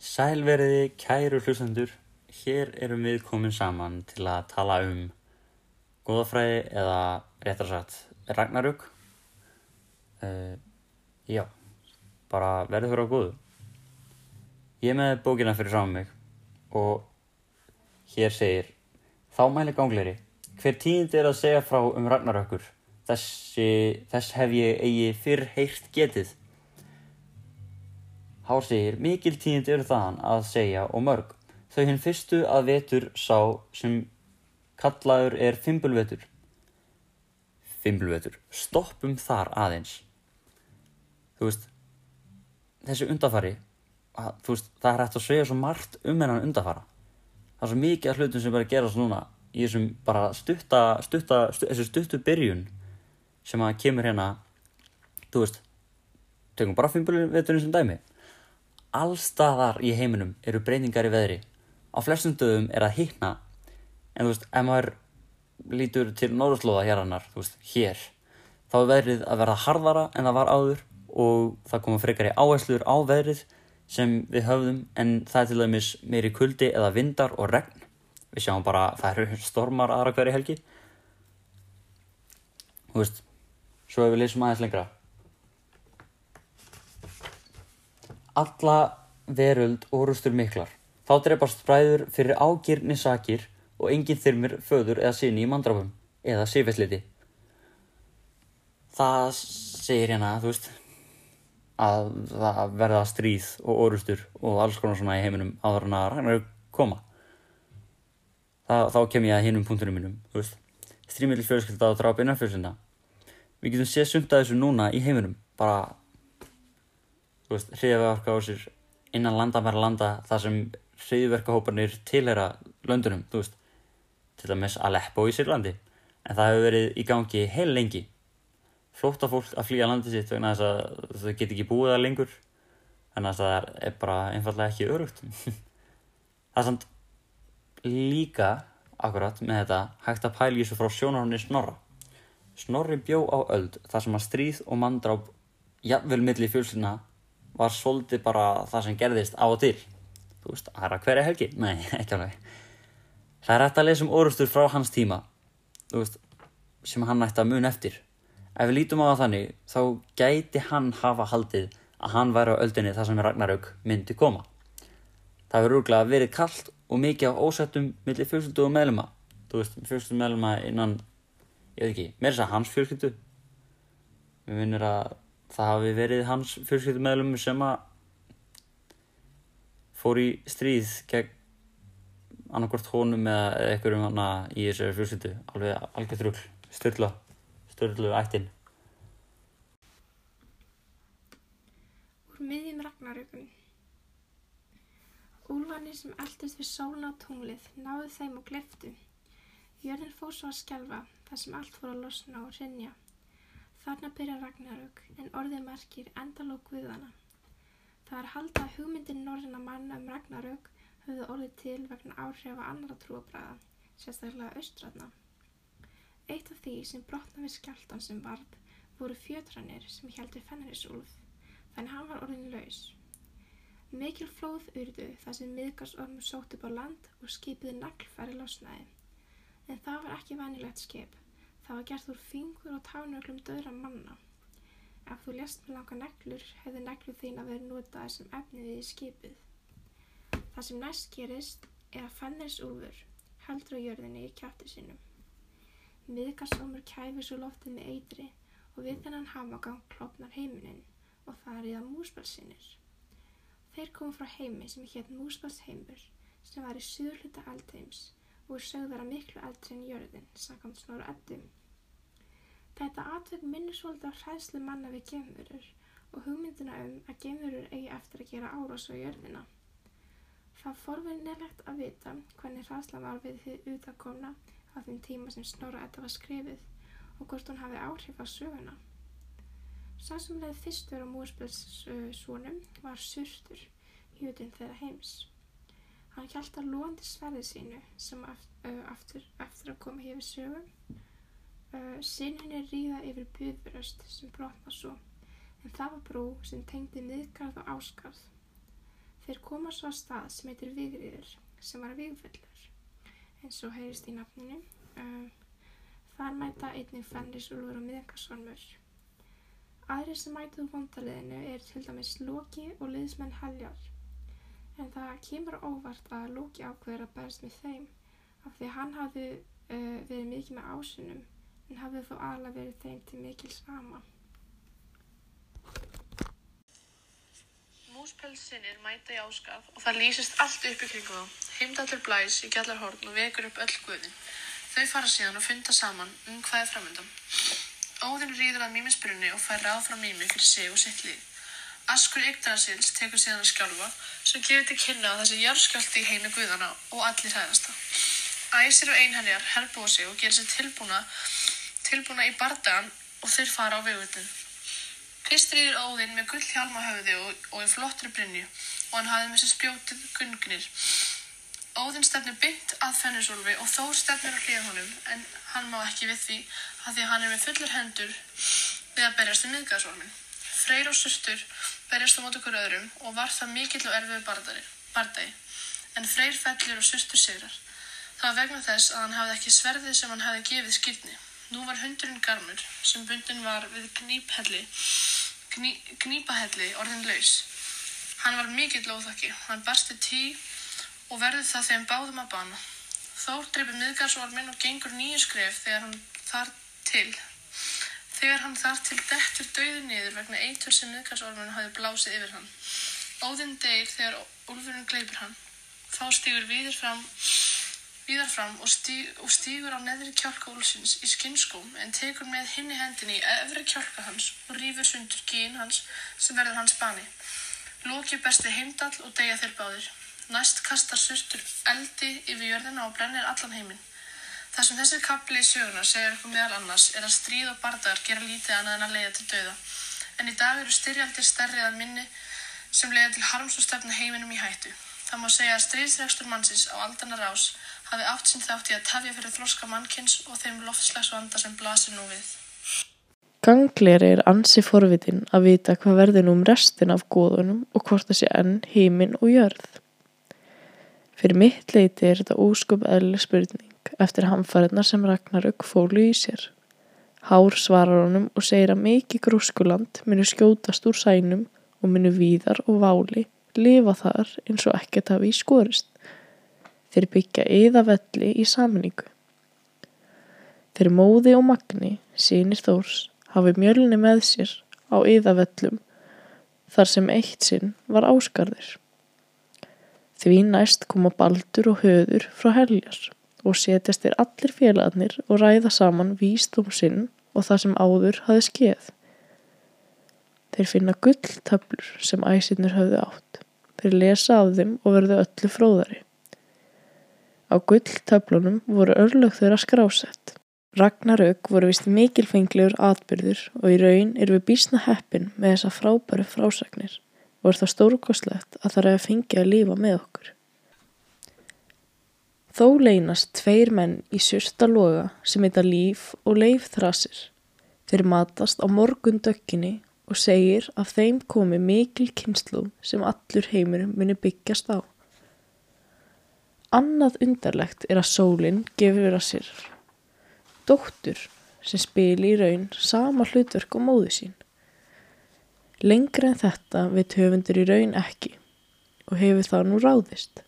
Sælveriði, kæru hlustendur, hér erum við komin saman til að tala um góðafræði eða réttar sagt Ragnarök. Uh, já, bara verður fyrir á góðu. Ég með bókina fyrir saman mig og hér segir Þá mæli gangleri, hver tíðindi er að segja frá um Ragnarökkur, Þessi, þess hef ég eigi fyrr heyrt getið. Há segir, mikil tíðindi eru þaðan að segja og mörg. Þau hinn fyrstu að vetur sá sem kallaður er fimbulvetur. Fimbulvetur, stoppum þar aðeins. Þú veist, þessi undafari, að, veist, það er hægt að segja svo margt um hennan undafara. Það er svo mikið af hlutum sem bara gerast núna í þessum bara stutta, stutta, stu, þessu stuttu byrjun sem að kemur hérna, þú veist, tökum bara fimbulveturinn sem dæmi. Allstaðar í heiminum eru breyningar í veðri. Á flestum döðum er að hittna. En þú veist, ef maður lítur til norðurslóða hérannar, þú veist, hér, þá er veðrið að verða harðara en það var áður og það koma frekar í áherslur á veðrið sem við höfðum en það er til dæmis meiri kuldi eða vindar og regn. Við sjáum bara að það eru stormar aðra hverju helgi. Þú veist, svo ef við leysum aðeins lengra. Alla veröld orustur miklar. Þá drefast bræður fyrir ágirni sakir og enginn þyrmir föður eða sinni í mandrafum eða sifesliti. Það segir hérna, þú veist, að það verða stríð og orustur og alls konar svona í heiminum áður en að ragnar koma. Það, þá kem ég að hinum punktunum minnum, þú veist, strímiðli fjölskylda og dráp innan fjölskylda. Við getum séð sumt að þessu núna í heiminum, bara, hriðverka á sér innan landamæra landa þar sem hriðverkahóparnir tilhera löndunum, þú veist, til dæmis Aleppo í Sýrlandi. En það hefur verið í gangi heil lengi. Flóta fólk að flýja landið sitt vegna þess að þau get ekki búið það lengur. Þannig að það er bara einfallega ekki örugt. það er samt líka, akkurat, með þetta hægt að pæla í þessu frá sjónarhóni Snorra. Snorri bjó á öld þar sem að stríð og manndráp jafnvel milli fjölsina var svolítið bara það sem gerðist á og til. Þú veist, það er að hverja helgi? Nei, ekki alveg. Það er hægt að lesa um orustur frá hans tíma, þú veist, sem hann ætti að mun eftir. Ef við lítum á það þannig, þá gæti hann hafa haldið að hann væri á öldinni þar sem Ragnarök myndi koma. Það verður úrglega verið kallt og mikið á ósettum millir fjölskyldu og meðluma. Þú veist, fjölskyldu meðluma innan, ég veit ekki, mér er þess að hans fjölskyldu. Mér finnir að það hafi verið hans fjölskyldu meðlum sem að fór í stríð gegn annarkort honum eða einhverjum hana í þessari fjölskyldu. Alveg algjört rugl, styrla. Sturlu ættin. Úr miðjum ragnarökum. Úlfarnir sem eldist við sólna og tunglið náðu þeim og gleftu. Jörðin fór svo að skjálfa þar sem allt fór að losna og rinja. Þarna byrja ragnarök en orðið markir endalók guðana. Það er halda að hugmyndin norðina manna um ragnarök höfðu orðið til vegna áhrifa annara trúabræða, sérstaklega austræðna. Eitt af því sem brotna við skjáltan sem varð voru fjötrannir sem heldur Fenrisúlf, þannig hann var orðin laus. Mikil flóð urðu þar sem miðgarsormur sótt upp á land og skipiði naglfæri losnaði. En það var ekki venilegt skip, það var gert úr fingur og tánöglum döðra manna. Ef þú lest með langa neglur, hefði neglu þín að vera notaði sem efniði í skipið. Það sem næst gerist er að Fenrisúlfur heldur á jörðinni í kjátti sinum. Miðgarsómur kæfir svo loftið með eitri og við þennan hamagang klopnar heiminin og það er í það múspelsinnir. Þeir komu frá heimi sem hétt múspelsheimur sem var í suðluta eldheims og er sögðara miklu eldri en jörðin, samkvæmt snóru eddum. Þetta atveg minnur svolítið á hræðslu manna við gemurur og hugmyndina um að gemurur eigi eftir að gera árás á jörðina. Það forvinnilegt að vita hvernig hræðsla var við þið utakomna á þeim tíma sem Snorra Edda var skrifið og hvort hún hafi áhrif á söguna. Leiði fyrstur á múrspilssónum var Surtur, hjútin þeirra heims. Hann hjælt að lóandi sverði sínu sem aftur, eftir að koma hefur sögum. Sinninni ríða yfir buðuröst sem brotna svo, en það var brú sem tengdi miðgarð og áskarð. Þeir koma svo á stað sem heitir Vigriður, sem var Vigfellur, eins og heyrist í nafninu. Um, þar mæta einnig Fenrisúlfur og Miðengarsvarmur. Aðrir sem mæta úr vondaliðinu er til dæmis Loki og liðsmenn Heljar. En það kemur óvart að Loki ákveður að berst með þeim af því að hann hafði uh, verið mikið með ásunum en hafði þó aðla verið þeim til mikil sama. Múspelsinnir mæta í áskaf og það lýsist allt upp í kringum þá. Heimdallur blæs í gjallarhorn og vekur upp öll guðin. Þau fara síðan og funda saman um hvað er framöndan. Óðinn rýður að mýmisbrunni og fær ráð frá mými fyrir sig og sitt lið. Askur Yggdrasils tekur síðan að skjálfa sem gefur til kynna að þessi jarðskjálti í heimi guðana og allir hæðast það. Æsir og einherjar herbúa sig og gera sér tilbúna, tilbúna í bardagan og þeir fara á vegvöldin. Fyrst rýður Óðinn með gull hjálma höfði og, og í flottri brynju og hann hafði með sér spjótið gungnir. Óðinn stefnir bynt að Fenrisólfi og Þór stefnir á hlýða honum en hann má ekki við því að því hann er með fullir hendur við að berjast við miðgæðsólmin. Freyr og Surtur berjast á mót okkur öðrum og var það mikill og erfiðu bardagi. En Freyr fellur og Surtur sigrar. Það var vegna þess að hann hafði ekki sverðið sem hann hafði gefið skýrni. Nú var hundurinn Garmur sem bundin var við gní, gnípahelli orðin laus. Hann var mikill óþakki. Hann barsti tí og verður það þeim báðum að bana. Þór dreipir miðgarsvormin og gengur nýju skref þegar hann þar til. Þegar hann þar til dettur döði niður vegna eitur sem miðgarsvormin hafi blásið yfir hann. Óðinn deyr þegar úlfurinn gleipir hann. Þá stýgur viðir fram, viðar fram og, stíg, og stígur á neðri kjálka úlsins í skinnskóm en tekur með hinni hendinni efri kjálka hans og rýfur sundur gín hans sem verður hans bani. Loki besti heimdall og deyja þeir báðir. Næst kastar surtur eldi yfir jörðina og brennir allan heiminn. Það sem þessi kapli í söguna segir okkur meðal annars er að stríð og bardagar gera lítið annað en að leiða til dauða. En í dag eru styrjaldir stærri að minni sem leiða til harms og stefna heiminum í hættu. Það má segja að stríðsregstur mannsins á aldanar ás hafi átt sinn þátt í að tafja fyrir þroska mannkins og þeim loftslagsvanda sem blasir nú við. Gangleri er ansi forvitin að vita hvað verður nú um restin af góðunum og hvort það sé enn heiminn og jörð. Fyrir mitt leiti er þetta óskup eðlileg spurning eftir hamfæriðnar sem Ragnarök fólu í sér. Hár svarar honum og segir að mikið grúskuland munu skjótast úr sænum og munu víðar og váli lifa þar eins og ekkert hafi í skorist. Þeir byggja yða velli í samningu. Þeir móði og magni, sínir Þórs, hafi mjölni með sér á yðavellum þar sem eitt sinn var áskarðir. Því næst koma baldur og höður frá heljar og setjast þeir allir félagarnir og ræða saman vístum sinn og það sem áður hafi skeið. Þeir finna gulltöflur sem æsinnir höfðu átt. Þeir lesa af þeim og verðu öllu fróðari. Á gulltöflunum voru örlög þeirra skrásett. Ragnarök voru vist mikilfenglegur atbyrður og í raun er við bísna heppin með þessa frábæru frásagnir og er það stórkostlegt að það er að fengja að lífa með okkur. Þó leynast tveir menn í sjösta loga sem heita Líf og Leif Þrasir. Þeir matast á morgun dökkinni og segir að þeim komi mikil kynslu sem allur heimurum muni byggjast á. Annað undarlegt er að sólinn gefur að sér dóttur sem spili í raun sama hlutverk og móðu sín. Lengra en þetta veit höfundur í raun ekki og hefur það nú ráðist.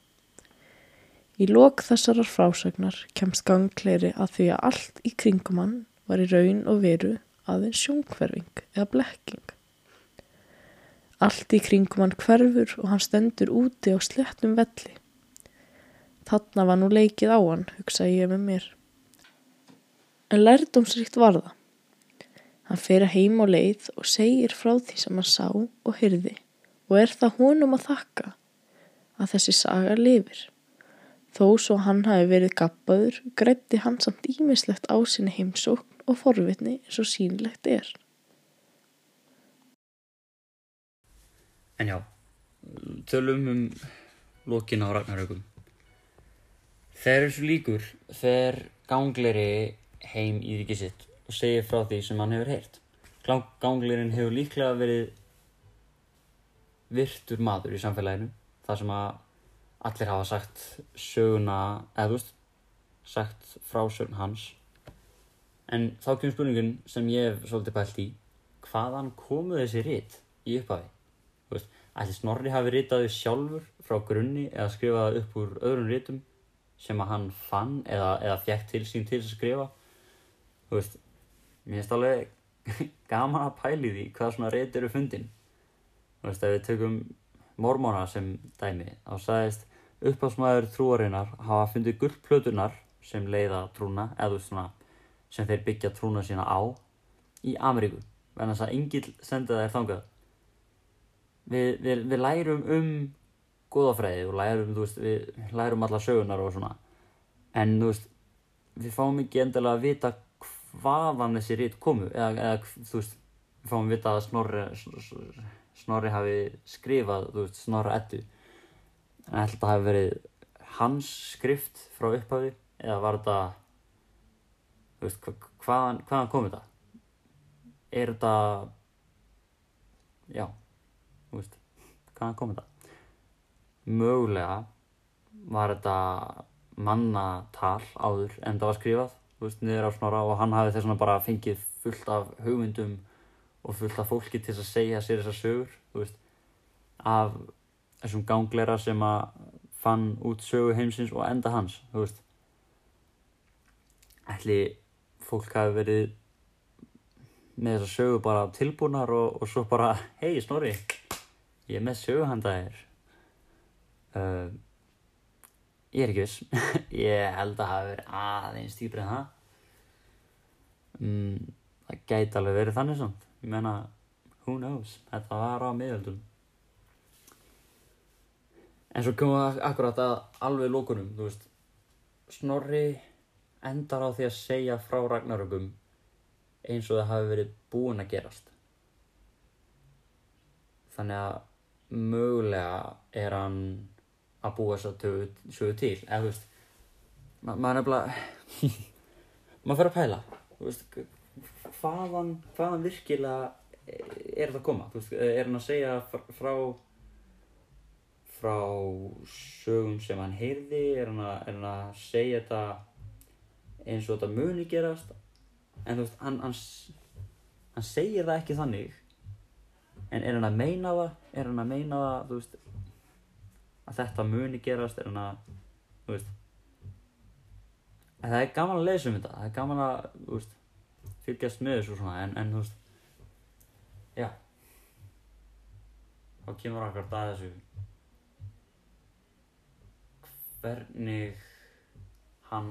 Í lok þessarar frásagnar kemst gangleiri að því að allt í kringum hann var í raun og veru aðeins sjónkverfing eða blekking. Allt í kringum hann hverfur og hann stendur úti á slettum velli. Þarna var nú leikið á hann, hugsaði ég með mér en lærdómsrikt var það. Hann að heim á leið og segir frá því sem hann sá og hyrði og er það honum að þakka að þessi saga lifir. Þó svo hann hafi verið gappaður, greitti hann samt ímislegt á sinni heimsókn og forvitni eins og sínlegt er. En já, tölum um lokin á Ragnarökum. Þegar þessu líkur fer gangleri heim í ríkið sitt og segir frá því sem hann hefur heyrt. Ganglirinn hefur líklega verið virtur maður í samfélaginu þar sem að allir hafa sagt söguna, veist, sagt frásögn hans. En þá kemur spurningin sem ég hef svolítið pælt í, hvaðan komu þessi rit í upphafi? Þú veist, ætli Snorri hafi ritað þau sjálfur frá grunni eða skrifað það upp úr öðrum ritum sem að hann fann eða, eða fjekk til sín til að skrifa. Þú veist, mér finnst alveg gaman að pæli því hvað svona rit eru fundin. Þú veist, ef við tökum mormóna sem dæmi, þá sagðist uppáðsmaður trúarinnar hafa fundið gullplötunar sem leiða trúna, eða svona, sem þeir byggja trúna sína á í Ameríku, en þess að engil senda þær þangað. Við, við, við lærum um góðafræði og lærum, veist, við lærum alla sögunar og svona, en þú veist, við fáum ekki endilega að vita hvaðan þessi rít komu, eða, eða þú veist, við fáum að vita að Snorri, Snorri hafi skrifað, þú veist, Snorra ettu, en ætla þetta hafi verið hans skrift frá upphafi, eða var þetta, þú veist, hva- hvaðan, hvaðan kom þetta? Er þetta, já, þú veist, hvaðan kom þetta? Mögulega var þetta mannatal áður en það var skrifað, veist, niður á Snorra og hann hafi þess vegna bara fengið fullt af hugmyndum og fullt af fólki til að segja sér þessar sögur, veist, af þessum ganglera sem að fann út sögu heimsins og enda hans, þú veist. Ætli fólk hafi verið með þessar sögu bara tilbúnar og, og svo bara, hei Snorri, ég er með sögu handa þér. Uh, ég er ekki viss, ég held að hafi verið aðeins dýpri en það. Mm, það gæti alveg verið þannig samt, ég meina, who knows, þetta var á miðöldum. En svo komum við akkurat að alveg lókunum, þú veist, Snorri endar á því að segja frá Ragnarökum eins og það hafi verið búin að gerast. Þannig að mögulega er hann að búa þess að sögu til, eða þú veist, ma maður er nefnilega, maður fyrir að pæla, veist, hvaðan, hvaðan virkilega er þetta að koma, veist, er hann að segja fr- frá frá sögum sem hann heyrði, er hann að, er hann að segja þetta eins og þetta muni gerast, en þú veist, hann, hann, hann segir það ekki þannig, en er hann að meina það, er hann að meina það, þú veist, að þetta muni gerast, er hann að, þú veist, en það er gaman að lesa um þetta, það er gaman að, þú veist, fylgjast með þessu svona, en, en þú veist, já, þá kemur akkurat að þessu, hvernig hann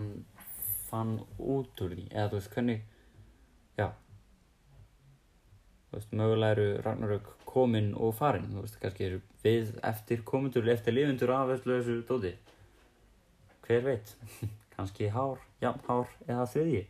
fann út úr því, eða þú veist, hvernig, já, veist, mögulega eru Ragnarök komin og farin, þú veist, kannski eru við eftir komendur, eftir lifundur af þessu dóti. Hver veit, kannski hár, jafn hár eða þriðji.